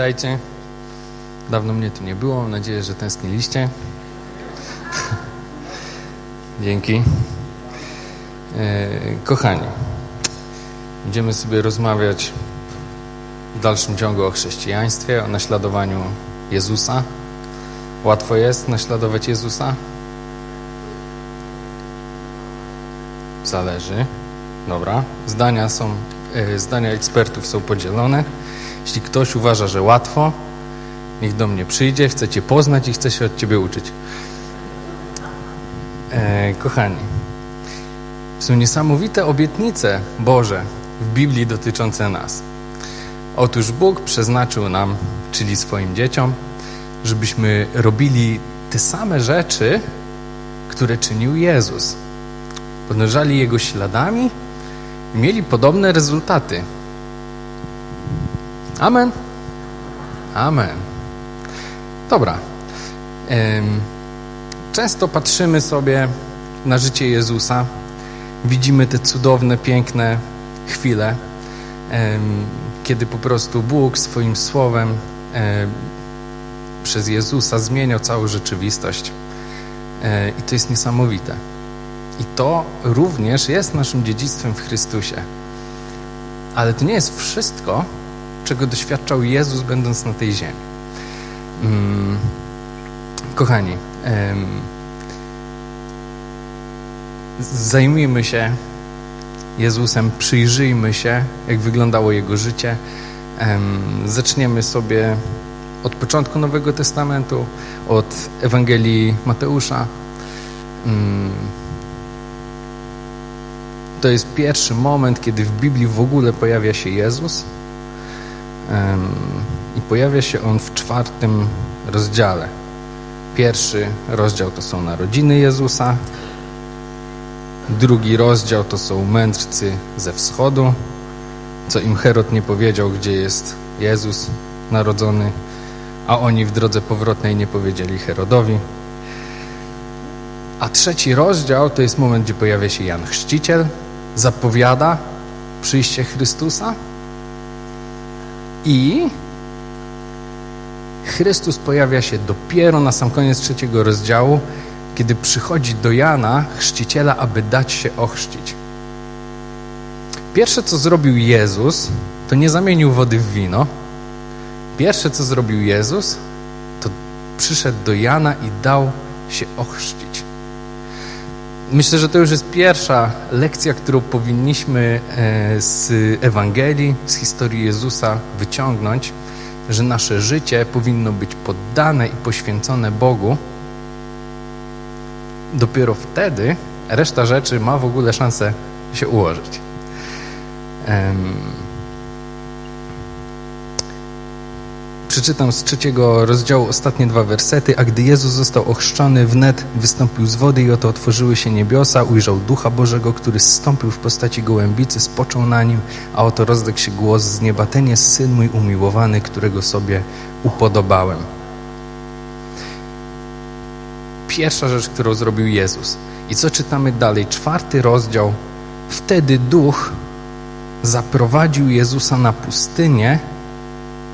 witajcie. Dawno mnie tu nie było, mam nadzieję, że tęskniliście. Dzięki. E, kochani, będziemy sobie rozmawiać w dalszym ciągu o chrześcijaństwie, o naśladowaniu Jezusa. Łatwo jest naśladować Jezusa? Zależy. Dobra. Zdania są, e, zdania ekspertów są podzielone. Jeśli ktoś uważa, że łatwo, niech do mnie przyjdzie, chce Cię poznać i chce się od Ciebie uczyć. E, kochani, są niesamowite obietnice Boże w Biblii dotyczące nas. Otóż Bóg przeznaczył nam, czyli swoim dzieciom, żebyśmy robili te same rzeczy, które czynił Jezus. Podążali Jego śladami i mieli podobne rezultaty. Amen. Amen. Dobra. Często patrzymy sobie na życie Jezusa, widzimy te cudowne, piękne chwile, kiedy po prostu Bóg swoim słowem przez Jezusa zmieniał całą rzeczywistość. E, I to jest niesamowite. I to również jest naszym dziedzictwem w Chrystusie. Ale to nie jest wszystko, czego doświadczał Jezus, będąc na tej ziemi. Mm, kochani, zajmijmy się Jezusem, przyjrzyjmy się, jak wyglądało Jego życie. Zaczniemy sobie od początku Nowego Testamentu, od Ewangelii Mateusza. Mm, to jest pierwszy moment, kiedy w Biblii w ogóle pojawia się Jezus i pojawia się On w czwartym rozdziale. Pierwszy rozdział to są narodziny Jezusa, drugi rozdział to są mędrcy ze wschodu, co im Herod nie powiedział, gdzie jest Jezus narodzony, a oni w drodze powrotnej nie powiedzieli Herodowi. A trzeci rozdział to jest moment, gdzie pojawia się Jan Chrzciciel, zapowiada przyjście Chrystusa i Chrystus pojawia się dopiero na sam koniec trzeciego rozdziału, kiedy przychodzi do Jana, chrzciciela, aby dać się ochrzcić. Pierwsze, co zrobił Jezus, to nie zamienił wody w wino. Pierwsze, co zrobił Jezus, to przyszedł do Jana i dał się ochrzcić. Myślę, że to już jest pierwsza lekcja, którą powinniśmy e, z Ewangelii, z historii Jezusa wyciągnąć, że nasze życie powinno być poddane i poświęcone Bogu. Dopiero wtedy reszta rzeczy ma w ogóle szansę się ułożyć. Przeczytam z trzeciego rozdziału ostatnie dwa wersety. A gdy Jezus został ochrzczony, wnet wystąpił z wody i oto otworzyły się niebiosa, ujrzał Ducha Bożego, który zstąpił w postaci gołębicy, spoczął na nim, a oto rozdekł się głos z nieba. Ten jest Syn mój umiłowany, którego sobie upodobałem. Pierwsza rzecz, którą zrobił Jezus. I co czytamy dalej? Czwarty rozdział. Wtedy Duch zaprowadził Jezusa na pustynię,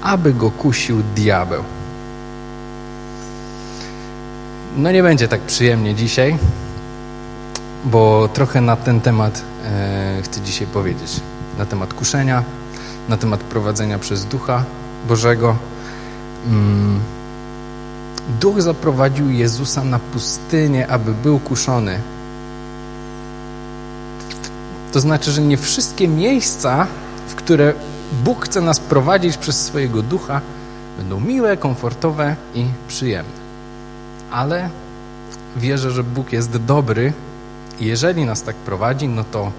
aby go kusił diabeł. No nie będzie tak przyjemnie dzisiaj, bo trochę na ten temat e, chcę dzisiaj powiedzieć. Na temat kuszenia, na temat prowadzenia przez Ducha Bożego. Mm. Duch zaprowadził Jezusa na pustynię, aby był kuszony. To znaczy, że nie wszystkie miejsca, w które Bóg chce nas prowadzić przez swojego ducha, będą miłe, komfortowe i przyjemne. Ale wierzę, że Bóg jest dobry i jeżeli nas tak prowadzi, no to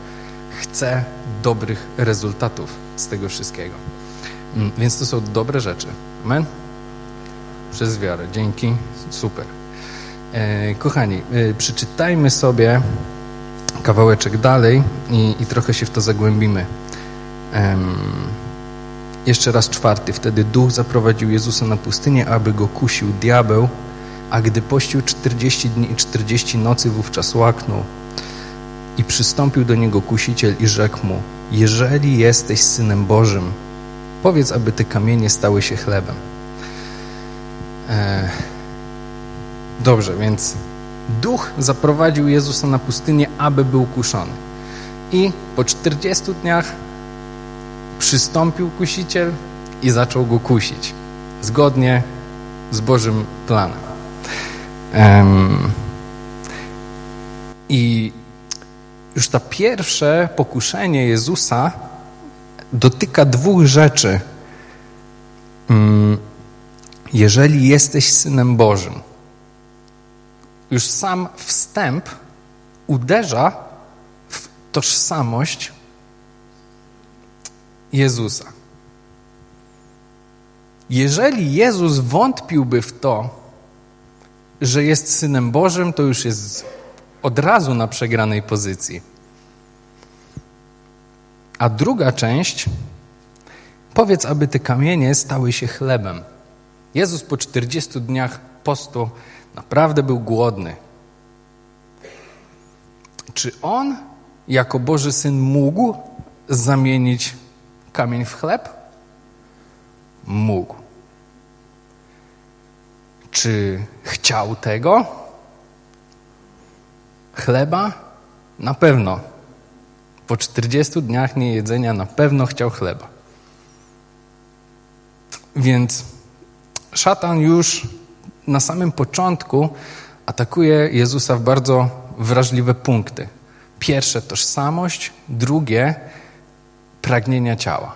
chce dobrych rezultatów z tego wszystkiego. Mm, więc to są dobre rzeczy. Amen? Przez wiarę. Dzięki. Super. E, kochani, e, przeczytajmy sobie kawałeczek dalej i, i trochę się w to zagłębimy. Jeszcze raz czwarty. Wtedy duch zaprowadził Jezusa na pustynię, aby go kusił diabeł, a gdy pościł czterdzieści dni i czterdzieści nocy, wówczas łaknął. I przystąpił do niego kusiciel i rzekł mu, jeżeli jesteś Synem Bożym, Powiedz, aby te kamienie stały się chlebem. E... Dobrze, więc duch zaprowadził Jezusa na pustynię, aby był kuszony. I po 40 dniach przystąpił kusiciel i zaczął go kusić. Zgodnie z Bożym planem. Um, I już to pierwsze pokuszenie Jezusa dotyka dwóch rzeczy. Um, jeżeli jesteś synem Bożym, już sam wstęp uderza w tożsamość Jezusa. Jeżeli Jezus wątpiłby w to, że jest synem Bożym, to już jest od razu na przegranej pozycji. A druga część, powiedz, aby te kamienie stały się chlebem. Jezus po 40 dniach postu naprawdę był głodny. Czy on, jako Boży Syn, mógł zamienić kamień w chleb? Mógł. Czy chciał tego? Chleba? Na pewno. Po 40 dniach niejedzenia na pewno chciał chleba. Więc szatan już na samym początku atakuje Jezusa w bardzo wrażliwe punkty. Pierwsze tożsamość, drugie pragnienia ciała.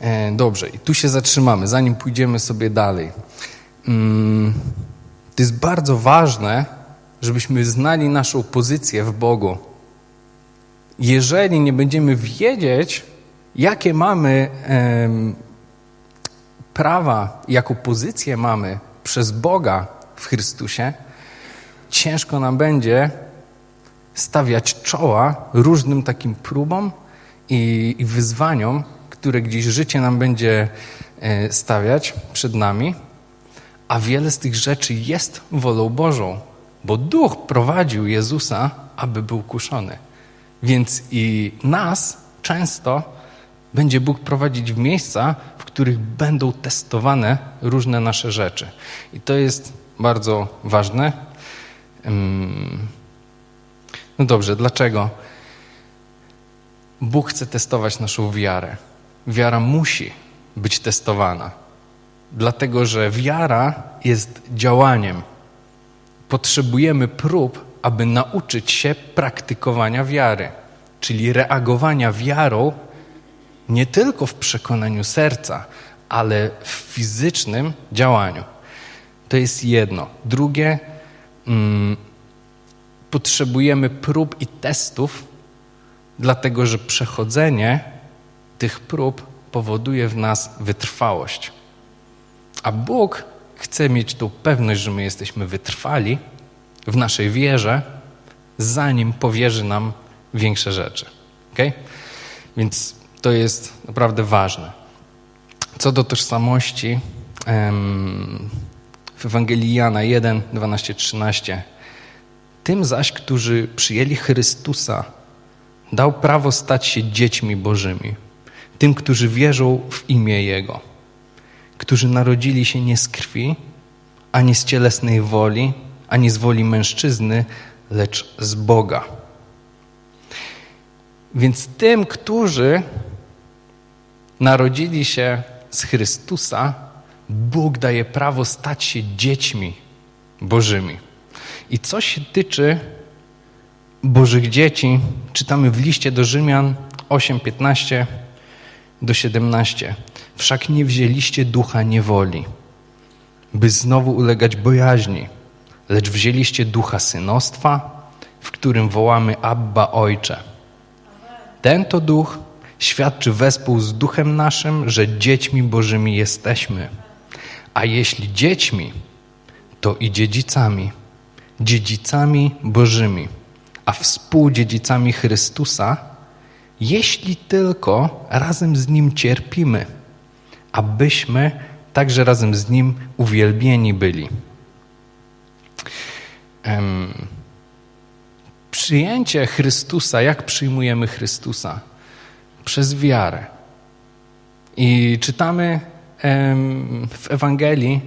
E, dobrze, i tu się zatrzymamy, zanim pójdziemy sobie dalej. Mm, to jest bardzo ważne, żebyśmy znali naszą pozycję w Bogu. Jeżeli nie będziemy wiedzieć, jakie mamy prawa, jaką pozycję mamy przez Boga w Chrystusie, ciężko nam będzie stawiać czoła różnym takim próbom i, i wyzwaniom, które gdzieś życie nam będzie e, stawiać przed nami, a wiele z tych rzeczy jest wolą Bożą, bo Duch prowadził Jezusa, aby był kuszony. Więc i nas często będzie Bóg prowadzić w miejsca, w których będą testowane różne nasze rzeczy. I to jest bardzo ważne. No dobrze, dlaczego? Bóg chce testować naszą wiarę. Wiara musi być testowana, dlatego że wiara jest działaniem. Potrzebujemy prób, aby nauczyć się praktykowania wiary, czyli reagowania wiarą nie tylko w przekonaniu serca, ale w fizycznym działaniu. To jest jedno. Drugie, mm, potrzebujemy prób i testów, dlatego że przechodzenie tych prób powoduje w nas wytrwałość. A Bóg chce mieć tą pewność, że my jesteśmy wytrwali w naszej wierze, zanim powierzy nam większe rzeczy. Okay? Więc to jest naprawdę ważne. Co do tożsamości, w Ewangelii Jana 1, 12, 13 tym zaś, którzy przyjęli Chrystusa, dał prawo stać się dziećmi Bożymi. Tym, którzy wierzą w imię Jego. Którzy narodzili się nie z krwi, ani z cielesnej woli, ani z woli mężczyzny, lecz z Boga. Więc tym, którzy narodzili się z Chrystusa, Bóg daje prawo stać się dziećmi Bożymi. I co się tyczy Bożych dzieci, czytamy w liście do Rzymian 8, 15 do 17. Wszak nie wzięliście ducha niewoli, by znowu ulegać bojaźni, lecz wzięliście ducha synostwa, w którym wołamy Abba Ojcze. Ten to duch świadczy wespół z duchem naszym, że dziećmi Bożymi jesteśmy. A jeśli dziećmi, to i dziedzicami, dziedzicami Bożymi, a współdziedzicami Chrystusa, jeśli tylko razem z Nim cierpimy, abyśmy także razem z Nim uwielbieni byli. Przyjęcie Chrystusa, jak przyjmujemy Chrystusa? Przez wiarę. I czytamy w Ewangelii,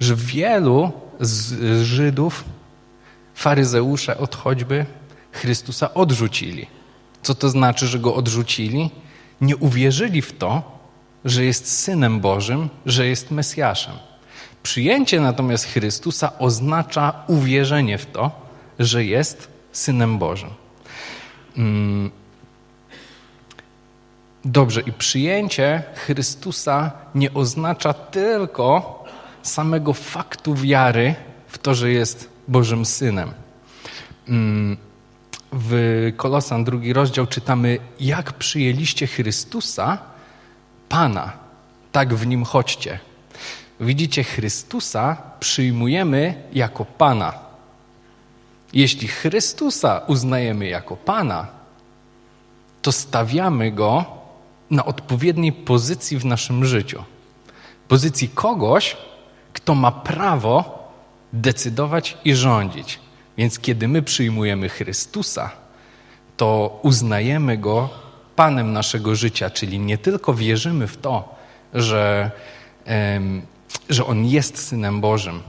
że wielu z Żydów, faryzeusze od choćby Chrystusa odrzucili. Co to znaczy, że go odrzucili? Nie uwierzyli w to, że jest synem Bożym, że jest Mesjaszem. Przyjęcie natomiast Chrystusa oznacza uwierzenie w to, że jest synem Bożym. Mm. Dobrze, i przyjęcie Chrystusa nie oznacza tylko samego faktu wiary w to, że jest Bożym Synem. Mm. W Kolosan drugi rozdział czytamy, jak przyjęliście Chrystusa, Pana, tak w Nim chodźcie. Widzicie, Chrystusa przyjmujemy jako Pana. Jeśli Chrystusa uznajemy jako Pana, to stawiamy Go na odpowiedniej pozycji w naszym życiu. Pozycji kogoś, kto ma prawo decydować i rządzić. Więc kiedy my przyjmujemy Chrystusa, to uznajemy Go Panem naszego życia, czyli nie tylko wierzymy w to, że, że On jest Synem Bożym,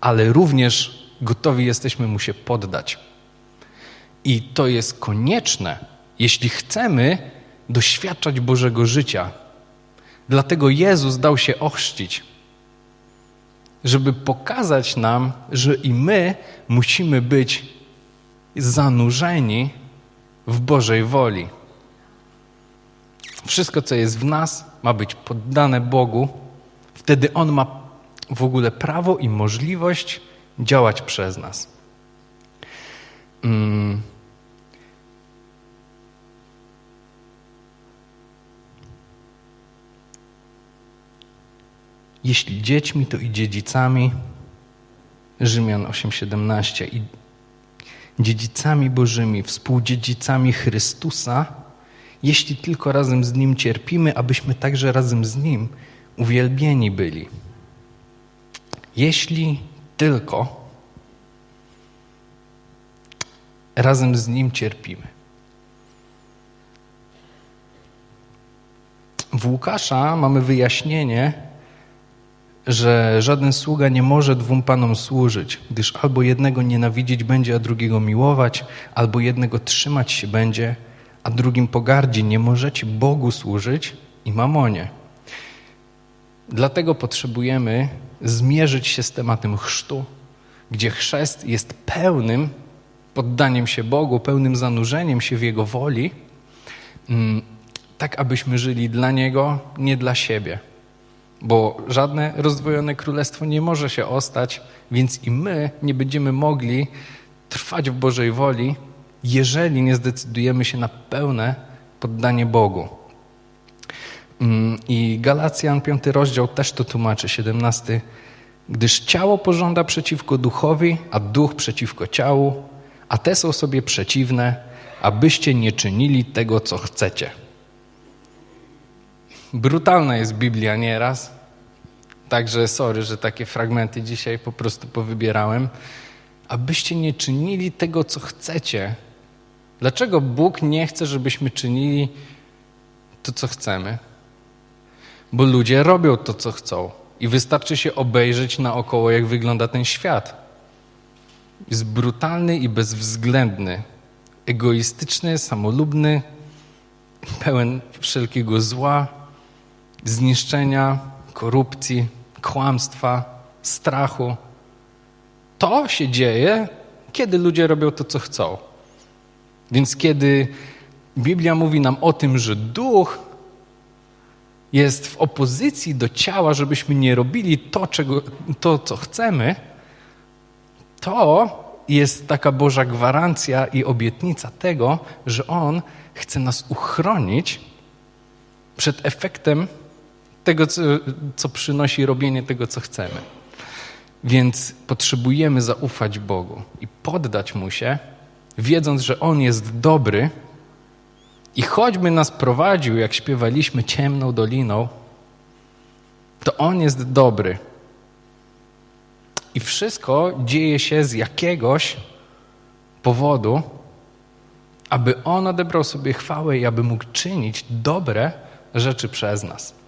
ale również gotowi jesteśmy Mu się poddać. I to jest konieczne, jeśli chcemy doświadczać Bożego życia. Dlatego Jezus dał się ochrzcić, żeby pokazać nam, że i my musimy być zanurzeni w Bożej woli. Wszystko, co jest w nas, ma być poddane Bogu. Wtedy On ma w ogóle prawo i możliwość działać przez nas. Mm. Jeśli dziećmi, to i dziedzicami. Rzymian 8:17 i dziedzicami Bożymi, współdziedzicami Chrystusa, jeśli tylko razem z Nim cierpimy, abyśmy także razem z Nim uwielbieni byli. Jeśli tylko razem z Nim cierpimy. W Łukasza mamy wyjaśnienie, że żaden sługa nie może dwóm panom służyć, gdyż albo jednego nienawidzieć będzie, a drugiego miłować, albo jednego trzymać się będzie, a drugim pogardzi. Nie możecie Bogu służyć i mamonie. Dlatego potrzebujemy zmierzyć się z tematem chrztu, gdzie chrzest jest pełnym poddaniem się Bogu, pełnym zanurzeniem się w Jego woli, mm, tak abyśmy żyli dla Niego, nie dla siebie. Bo żadne rozdwojone królestwo nie może się ostać, więc i my nie będziemy mogli trwać w Bożej woli, jeżeli nie zdecydujemy się na pełne poddanie Bogu. Mm, I Galacjan, piąty rozdział też to tłumaczy, 17. Gdyż ciało pożąda przeciwko duchowi, a duch przeciwko ciału, a te są sobie przeciwne, abyście nie czynili tego, co chcecie. Brutalna jest Biblia nieraz, także sorry, że takie fragmenty dzisiaj po prostu powybierałem. Abyście nie czynili tego, co chcecie. Dlaczego Bóg nie chce, żebyśmy czynili to, co chcemy? Bo ludzie robią to, co chcą. I wystarczy się obejrzeć naokoło, jak wygląda ten świat. Jest brutalny i bezwzględny, egoistyczny, samolubny, pełen wszelkiego zła, zniszczenia, korupcji, kłamstwa, strachu. To się dzieje, kiedy ludzie robią to, co chcą. Więc kiedy Biblia mówi nam o tym, że duch jest w opozycji do ciała, żebyśmy nie robili to, czego, to co chcemy, to jest taka Boża gwarancja i obietnica tego, że On chce nas uchronić przed efektem tego, co, co przynosi robienie tego, co chcemy. Więc potrzebujemy zaufać Bogu i poddać Mu się, wiedząc, że On jest dobry i choćby nas prowadził, jak śpiewaliśmy ciemną doliną, to On jest dobry. I wszystko dzieje się z jakiegoś powodu, aby On odebrał sobie chwałę i aby mógł czynić dobre rzeczy przez nas.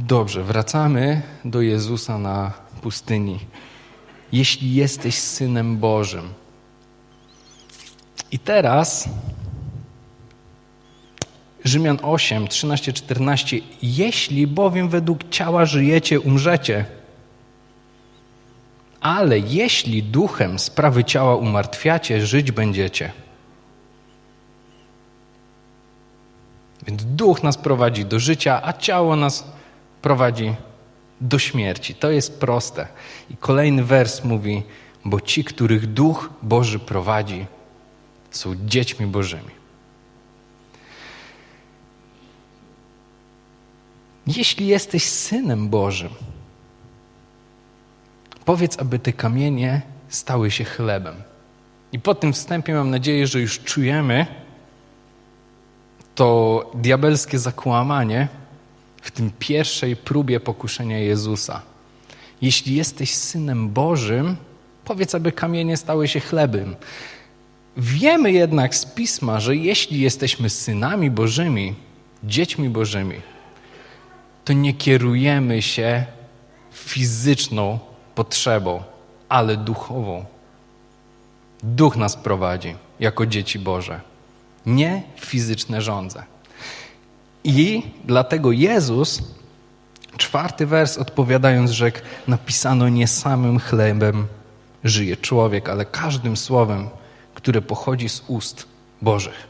Dobrze, wracamy do Jezusa na pustyni. Jeśli jesteś synem Bożym. I teraz Rzymian 8, 13, 14. Jeśli bowiem według ciała żyjecie, umrzecie. Ale jeśli duchem sprawy ciała umartwiacie, żyć będziecie. Więc duch nas prowadzi do życia, a ciało nas prowadzi do śmierci. To jest proste. I kolejny wers mówi: Bo ci, których duch Boży prowadzi, są dziećmi Bożymi. Jeśli jesteś synem Bożym, powiedz, aby te kamienie stały się chlebem. I po tym wstępie mam nadzieję, że już czujemy to diabelskie zakłamanie w tym pierwszej próbie pokuszenia Jezusa. Jeśli jesteś synem Bożym, powiedz, aby kamienie stały się chlebem. Wiemy jednak z pisma, że jeśli jesteśmy synami Bożymi, dziećmi Bożymi, to nie kierujemy się fizyczną potrzebą, ale duchową. Duch nas prowadzi jako dzieci Boże, nie fizyczne żądze. I dlatego Jezus, czwarty wers odpowiadając, rzekł: Napisano nie samym chlebem żyje człowiek, ale każdym słowem, które pochodzi z ust Bożych.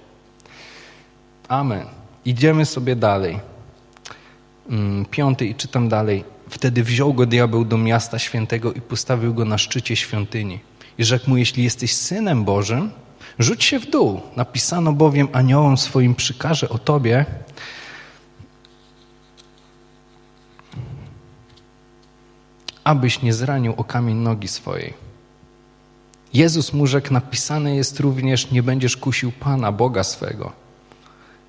Amen. Idziemy sobie dalej. Mm, piąty i czytam dalej. Wtedy wziął go diabeł do miasta świętego i postawił go na szczycie świątyni. I rzekł mu, jeśli jesteś synem Bożym, rzuć się w dół. Napisano bowiem aniołom swoim przykaże o tobie, abyś nie zranił o kamień nogi swojej. Jezus mu rzekł, napisane jest również, nie będziesz kusił Pana, Boga swego.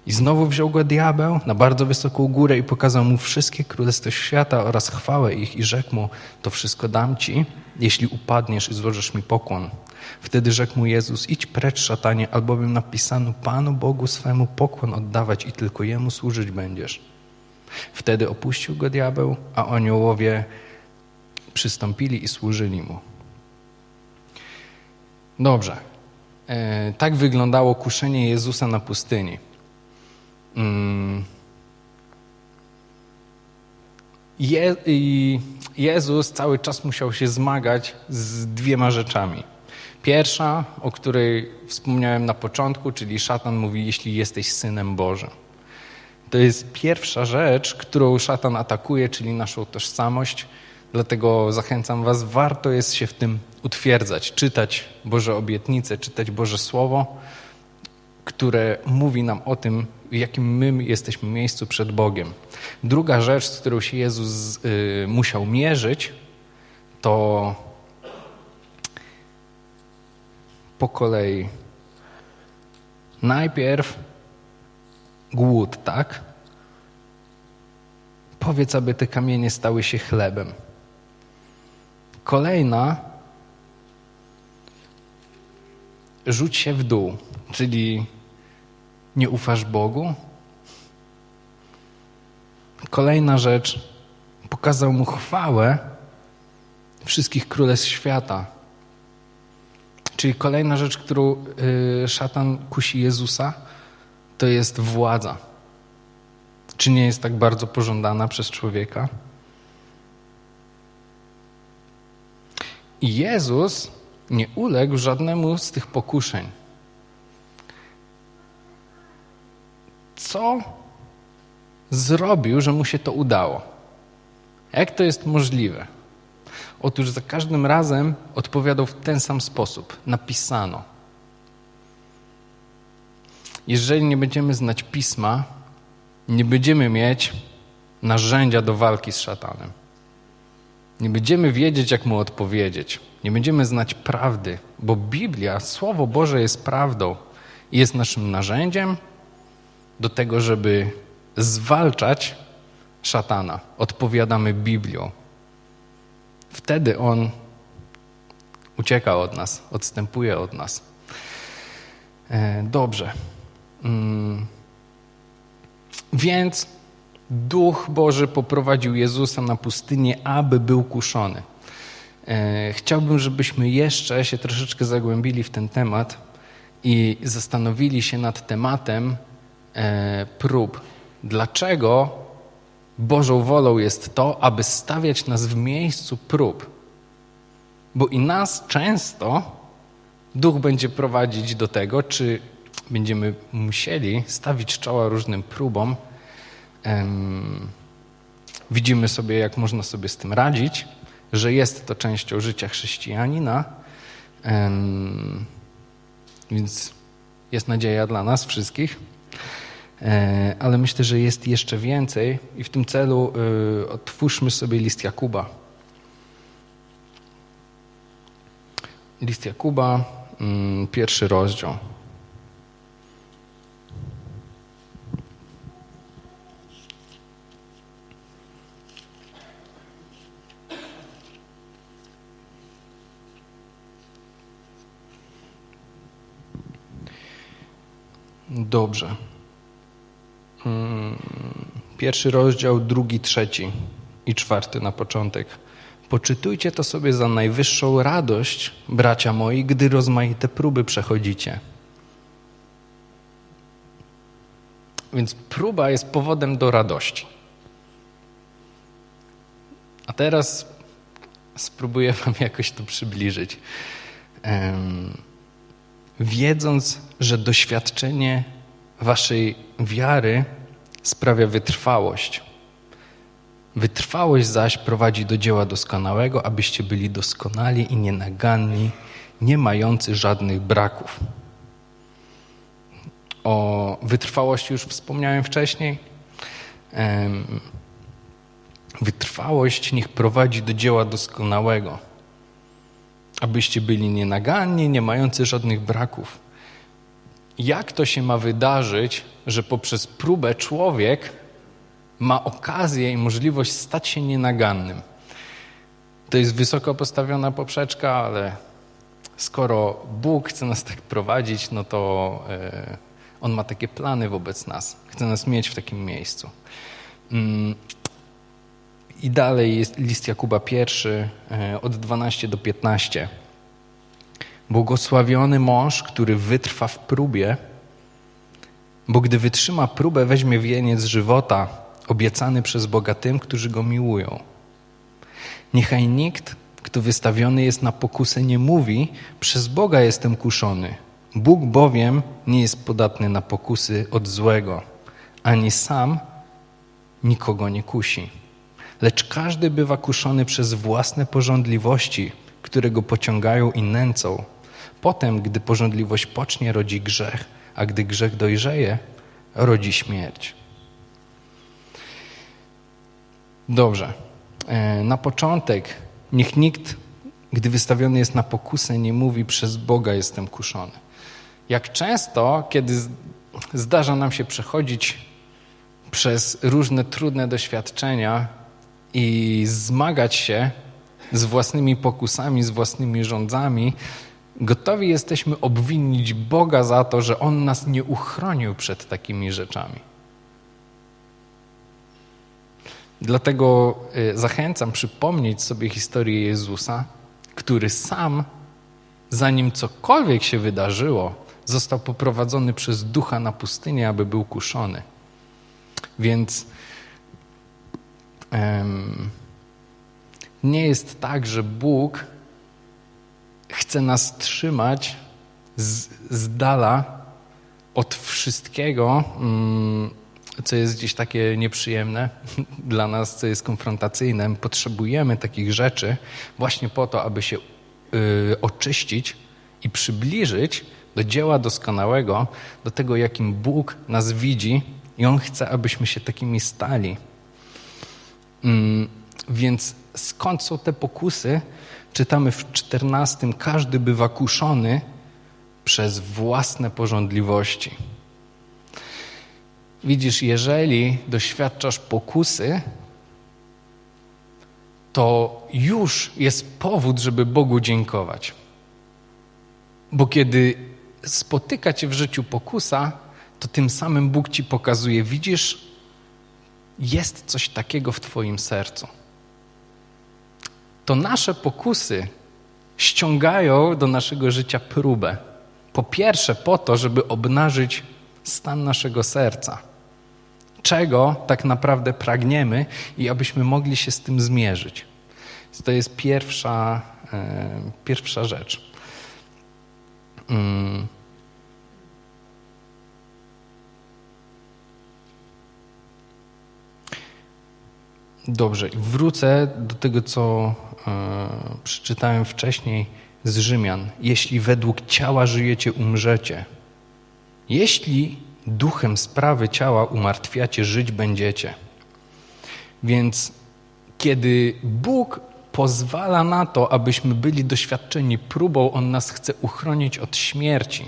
I znowu wziął go diabeł na bardzo wysoką górę i pokazał mu wszystkie królestwa świata oraz chwałę ich i rzekł mu, to wszystko dam ci, jeśli upadniesz i złożysz mi pokłon. Wtedy rzekł mu Jezus, idź precz szatanie, albowiem napisano Panu Bogu swemu pokłon oddawać i tylko Jemu służyć będziesz. Wtedy opuścił go diabeł, a aniołowie przystąpili i służyli mu. Dobrze. E, tak wyglądało kuszenie Jezusa na pustyni. Mm. Je, Jezus cały czas musiał się zmagać z dwiema rzeczami. Pierwsza, o której wspomniałem na początku, czyli szatan mówi, jeśli jesteś synem Bożym. To jest pierwsza rzecz, którą szatan atakuje, czyli naszą tożsamość. Dlatego zachęcam Was, warto jest się w tym utwierdzać, czytać Boże obietnice, czytać Boże Słowo, które mówi nam o tym, w jakim my jesteśmy miejscu przed Bogiem. Druga rzecz, z którą się Jezus y, musiał mierzyć, to po kolei najpierw głód, tak? Powiedz, aby te kamienie stały się chlebem. Kolejna rzuć się w dół, czyli nie ufasz Bogu? Kolejna rzecz, pokazał mu chwałę wszystkich królestw świata. Czyli kolejna rzecz, którą y, szatan kusi Jezusa, to jest władza. Czy nie jest tak bardzo pożądana przez człowieka? I Jezus nie uległ żadnemu z tych pokuszeń. co zrobił, że mu się to udało. Jak to jest możliwe? Otóż za każdym razem odpowiadał w ten sam sposób. Napisano. Jeżeli nie będziemy znać pisma, nie będziemy mieć narzędzia do walki z szatanem. Nie będziemy wiedzieć, jak mu odpowiedzieć. Nie będziemy znać prawdy, bo Biblia, Słowo Boże jest prawdą i jest naszym narzędziem, do tego, żeby zwalczać szatana. Odpowiadamy Biblią. Wtedy on ucieka od nas, odstępuje od nas. E, dobrze. Mm. Więc Duch Boży poprowadził Jezusa na pustynię, aby był kuszony. E, chciałbym, żebyśmy jeszcze się troszeczkę zagłębili w ten temat i zastanowili się nad tematem e, prób. Dlaczego Bożą wolą jest to, aby stawiać nas w miejscu prób? Bo i nas często Duch będzie prowadzić do tego, czy będziemy musieli stawić czoła różnym próbom. Widzimy sobie, jak można sobie z tym radzić że jest to częścią życia chrześcijanina. Więc jest nadzieja dla nas wszystkich. E, ale myślę, że jest jeszcze więcej i w tym celu e, otwórzmy sobie list Jakuba. List Jakuba, mm, pierwszy rozdział. Dobrze. Mm, pierwszy rozdział, drugi, trzeci i czwarty na początek. Poczytujcie to sobie za najwyższą radość, bracia moi, gdy rozmaite próby przechodzicie. Więc próba jest powodem do radości. A teraz spróbuję Wam jakoś to przybliżyć. Wiedząc, że doświadczenie waszej wiary sprawia wytrwałość. Wytrwałość zaś prowadzi do dzieła doskonałego, abyście byli doskonali i nienaganni, nie mający żadnych braków. O wytrwałości już wspomniałem wcześniej. Wytrwałość niech prowadzi do dzieła doskonałego abyście byli nienaganni, nie mający żadnych braków. Jak to się ma wydarzyć, że poprzez próbę człowiek ma okazję i możliwość stać się nienagannym? To jest wysoko postawiona poprzeczka, ale skoro Bóg chce nas tak prowadzić, no to e, On ma takie plany wobec nas. Chce nas mieć w takim miejscu. Mm, i dalej jest list Jakuba pierwszy e, od 12 do 15. Błogosławiony mąż, który wytrwa w próbie, bo gdy wytrzyma próbę, weźmie wieniec żywota obiecany przez Boga tym, którzy go miłują. Niechaj nikt, kto wystawiony jest na pokusę, nie mówi: Przez Boga jestem kuszony. Bóg bowiem nie jest podatny na pokusy od złego, ani sam nikogo nie kusi lecz każdy bywa kuszony przez własne porządliwości, które go pociągają i nęcą. Potem, gdy porządliwość pocznie, rodzi grzech, a gdy grzech dojrzeje, rodzi śmierć. Dobrze. E, na początek niech nikt, gdy wystawiony jest na pokusę, nie mówi przez Boga jestem kuszony. Jak często, kiedy zdarza nam się przechodzić przez różne trudne doświadczenia, i zmagać się z własnymi pokusami, z własnymi rządzami, gotowi jesteśmy obwinić Boga za to, że On nas nie uchronił przed takimi rzeczami. Dlatego y, zachęcam przypomnieć sobie historię Jezusa, który sam, zanim cokolwiek się wydarzyło, został poprowadzony przez ducha na pustynię, aby był kuszony. Więc nie jest tak, że Bóg chce nas trzymać z, z dala od wszystkiego, mm, co jest gdzieś takie nieprzyjemne dla nas, co jest konfrontacyjne. Potrzebujemy takich rzeczy właśnie po to, aby się y, oczyścić i przybliżyć do dzieła doskonałego, do tego, jakim Bóg nas widzi i On chce, abyśmy się takimi stali. Mm, więc skąd są te pokusy? Czytamy w czternastym, każdy bywa kuszony przez własne porządliwości. Widzisz, jeżeli doświadczasz pokusy, to już jest powód, żeby Bogu dziękować. Bo kiedy spotyka cię w życiu pokusa, to tym samym Bóg ci pokazuje, widzisz, jest coś takiego w Twoim sercu. To nasze pokusy ściągają do naszego życia próbę. Po pierwsze, po to, żeby obnażyć stan naszego serca. Czego tak naprawdę pragniemy i abyśmy mogli się z tym zmierzyć. To jest pierwsza, e, pierwsza rzecz. Mm. Dobrze, wrócę do tego, co e, przeczytałem wcześniej z Rzymian. Jeśli według ciała żyjecie, umrzecie. Jeśli duchem sprawy ciała umartwiacie, żyć będziecie. Więc kiedy Bóg pozwala na to, abyśmy byli doświadczeni próbą, On nas chce uchronić od śmierci.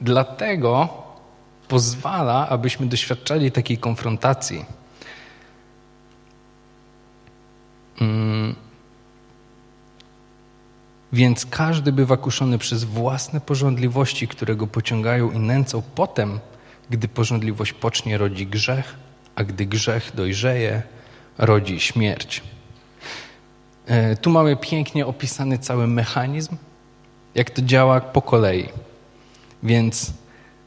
Dlatego pozwala, abyśmy doświadczali takiej konfrontacji. Mm. Więc każdy bywa kuszony przez własne porządliwości, które go pociągają i nęcą. Potem, gdy porządliwość pocznie, rodzi grzech, a gdy grzech dojrzeje, rodzi śmierć. E, tu mamy pięknie opisany cały mechanizm, jak to działa po kolei. Więc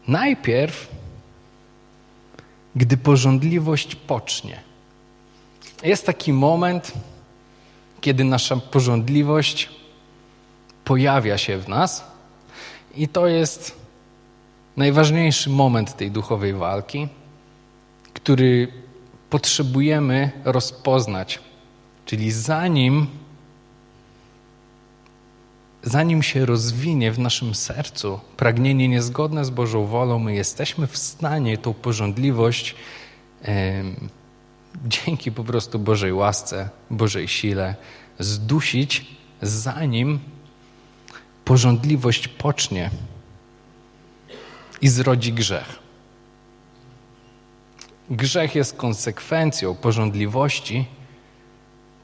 najpierw, gdy porządliwość pocznie, jest taki moment, kiedy nasza porządliwość pojawia się w nas, i to jest najważniejszy moment tej duchowej walki, który potrzebujemy rozpoznać. Czyli zanim, zanim się rozwinie w naszym sercu pragnienie niezgodne z Bożą wolą, my jesteśmy w stanie tą porządliwość dzięki po prostu Bożej łasce, Bożej sile zdusić, zanim porządliwość pocznie i zrodzi grzech. Grzech jest konsekwencją porządliwości,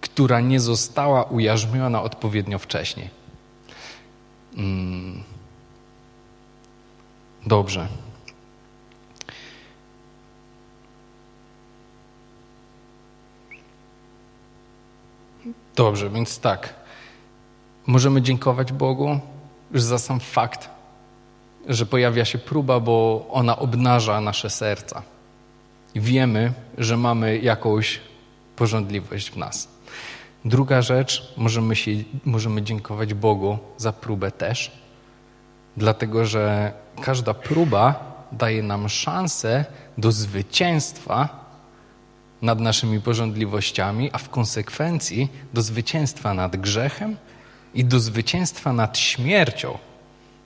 która nie została ujarzmiona odpowiednio wcześniej. Hmm. Dobrze. Dobrze, więc tak. Możemy dziękować Bogu już za sam fakt, że pojawia się próba, bo ona obnaża nasze serca wiemy, że mamy jakąś porządliwość w nas. Druga rzecz, możemy, się, możemy dziękować Bogu za próbę też, dlatego że każda próba daje nam szansę do zwycięstwa nad naszymi porządliwościami, a w konsekwencji do zwycięstwa nad grzechem i do zwycięstwa nad śmiercią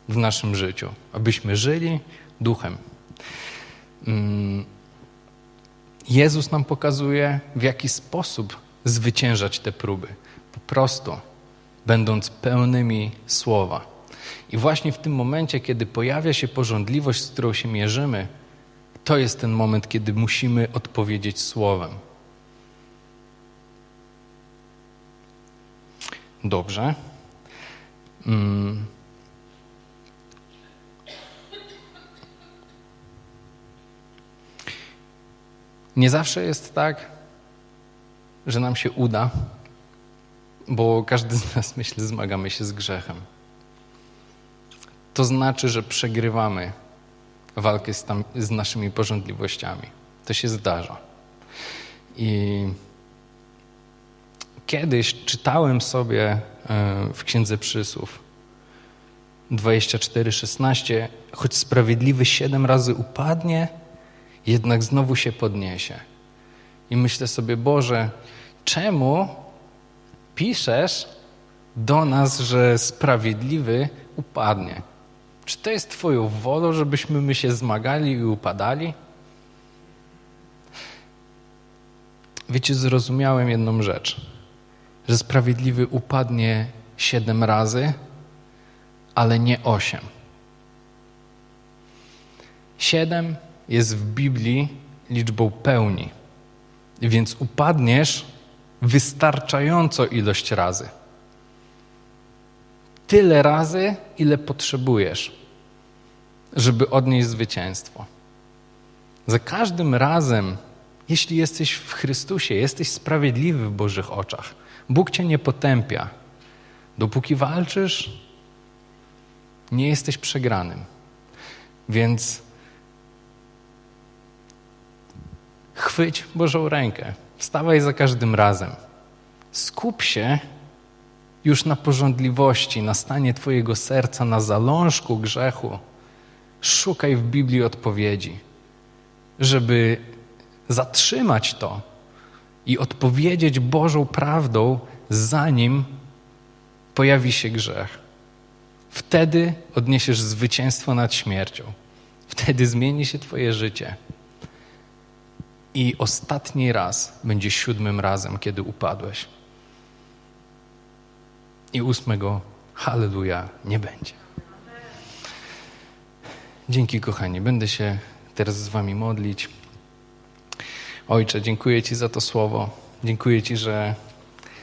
w naszym życiu, abyśmy żyli duchem. Mm, Jezus nam pokazuje, w jaki sposób zwyciężać te próby. Po prostu, będąc pełnymi słowa. I właśnie w tym momencie, kiedy pojawia się porządliwość, z którą się mierzymy, to jest ten moment, kiedy musimy odpowiedzieć słowem. Dobrze. Hmm. Nie zawsze jest tak, że nam się uda, bo każdy z nas, myślę, zmagamy się z grzechem. To znaczy, że przegrywamy walkę z, tam, z naszymi porządliwościami. To się zdarza. I kiedyś czytałem sobie e, w Księdze Przysłów 24:16, choć sprawiedliwy siedem razy upadnie, jednak znowu się podniesie. I myślę sobie, Boże, czemu piszesz do nas, że sprawiedliwy upadnie? Czy to jest Twoją wolą, żebyśmy my się zmagali i upadali? Wiecie, zrozumiałem jedną rzecz, że sprawiedliwy upadnie siedem razy, ale nie osiem. Siedem jest w Biblii liczbą pełni. Więc upadniesz wystarczająco ilość razy. Tyle razy, ile potrzebujesz, żeby odnieść zwycięstwo. Za każdym razem, jeśli jesteś w Chrystusie, jesteś sprawiedliwy w Bożych oczach. Bóg cię nie potępia. Dopóki walczysz, nie jesteś przegranym. Więc chwyć Bożą rękę. Wstawaj za każdym razem. Skup się już na porządliwości, na stanie Twojego serca, na zalążku grzechu. Szukaj w Biblii odpowiedzi, żeby zatrzymać to i odpowiedzieć Bożą prawdą, zanim pojawi się grzech. Wtedy odniesiesz zwycięstwo nad śmiercią. Wtedy zmieni się Twoje życie. I ostatni raz będzie siódmym razem, kiedy upadłeś. I ósmego, halleluja, nie będzie. Dzięki, kochani. Będę się teraz z Wami modlić. Ojcze, dziękuję Ci za to słowo. Dziękuję Ci, że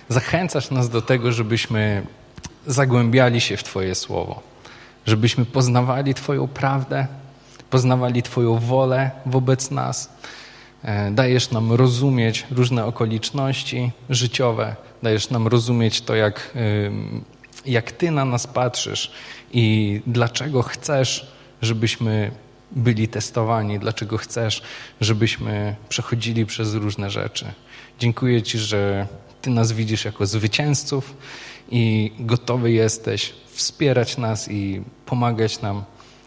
zachęcasz nas do tego, żebyśmy zagłębiali się w Twoje słowo, żebyśmy poznawali Twoją prawdę, poznawali Twoją wolę wobec nas. E, dajesz nam rozumieć różne okoliczności życiowe, dajesz nam rozumieć to, jak, jak Ty na nas patrzysz i dlaczego chcesz, żebyśmy byli testowani, dlaczego chcesz, żebyśmy przechodzili przez różne rzeczy. Dziękuję Ci, że Ty nas widzisz jako zwycięzców i gotowy jesteś wspierać nas i pomagać nam,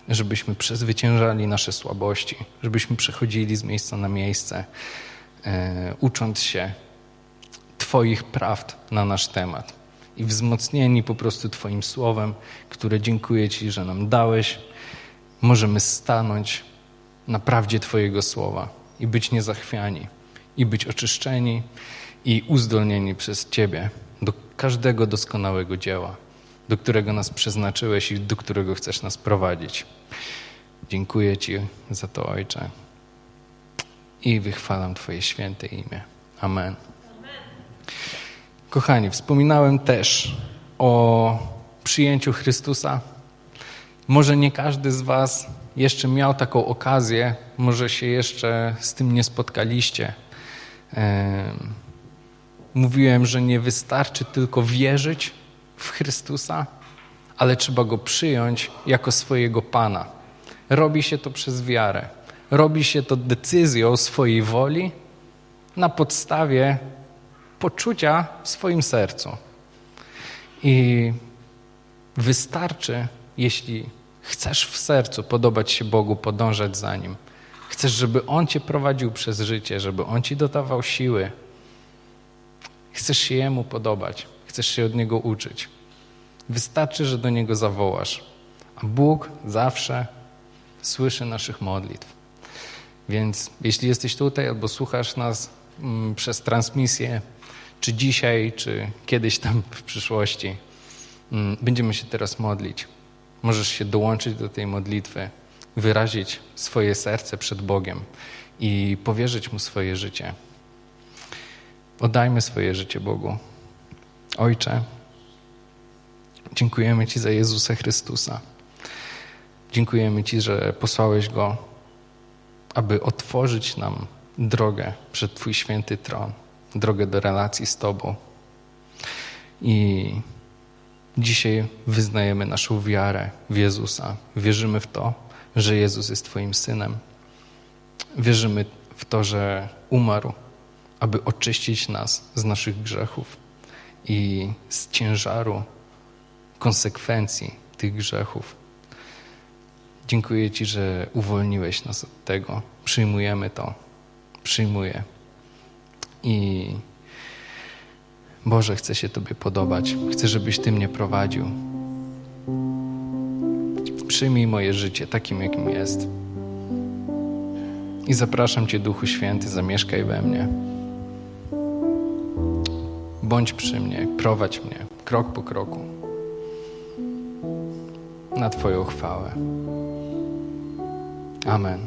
żebyśmy przezwyciężali nasze słabości, żebyśmy przechodzili z miejsca na miejsce, e, ucząc się Twoich prawd na nasz temat i wzmocnieni po prostu Twoim słowem, które dziękuję Ci, że nam dałeś, możemy stanąć na prawdzie Twojego słowa i być niezachwiani, i być oczyszczeni i uzdolnieni przez Ciebie do każdego doskonałego dzieła, do którego nas przeznaczyłeś i do którego chcesz nas prowadzić. Dziękuję Ci za to, Ojcze. I wychwalam Twoje święte imię. Amen. Kochani, wspominałem też o przyjęciu Chrystusa. Może nie każdy z Was jeszcze miał taką okazję, może się jeszcze z tym nie spotkaliście. Mówiłem, że nie wystarczy tylko wierzyć w Chrystusa, ale trzeba go przyjąć jako swojego Pana. Robi się to przez wiarę. Robi się to decyzją swojej woli na podstawie poczucia w swoim sercu. I wystarczy, jeśli chcesz w sercu podobać się Bogu, podążać za Nim. Chcesz, żeby On Cię prowadził przez życie, żeby On Ci dodawał siły. Chcesz się Jemu podobać, chcesz się od Niego uczyć. Wystarczy, że do Niego zawołasz. A Bóg zawsze słyszy naszych modlitw. Więc jeśli jesteś tutaj albo słuchasz nas mm, przez transmisję, czy dzisiaj, czy kiedyś tam w przyszłości, mm, będziemy się teraz modlić. Możesz się dołączyć do tej modlitwy, wyrazić swoje serce przed Bogiem i powierzyć Mu swoje życie. Oddajmy swoje życie Bogu. Ojcze, dziękujemy Ci za Jezusa Chrystusa. Dziękujemy Ci, że posłałeś Go, aby otworzyć nam drogę przed Twój święty tron drogę do relacji z Tobą. I dzisiaj wyznajemy naszą wiarę w Jezusa. Wierzymy w to, że Jezus jest Twoim synem. Wierzymy w to, że umarł, aby oczyścić nas z naszych grzechów i z ciężaru konsekwencji tych grzechów. Dziękuję Ci, że uwolniłeś nas od tego. Przyjmujemy to. Przyjmuję. I Boże, chcę się Tobie podobać. Chcę, żebyś Ty mnie prowadził. Przyjmij moje życie takim, jakim jest. I zapraszam Cię, Duchu Święty, zamieszkaj we mnie. Bądź przy mnie, prowadź mnie krok po kroku na Twoją chwałę. Amen.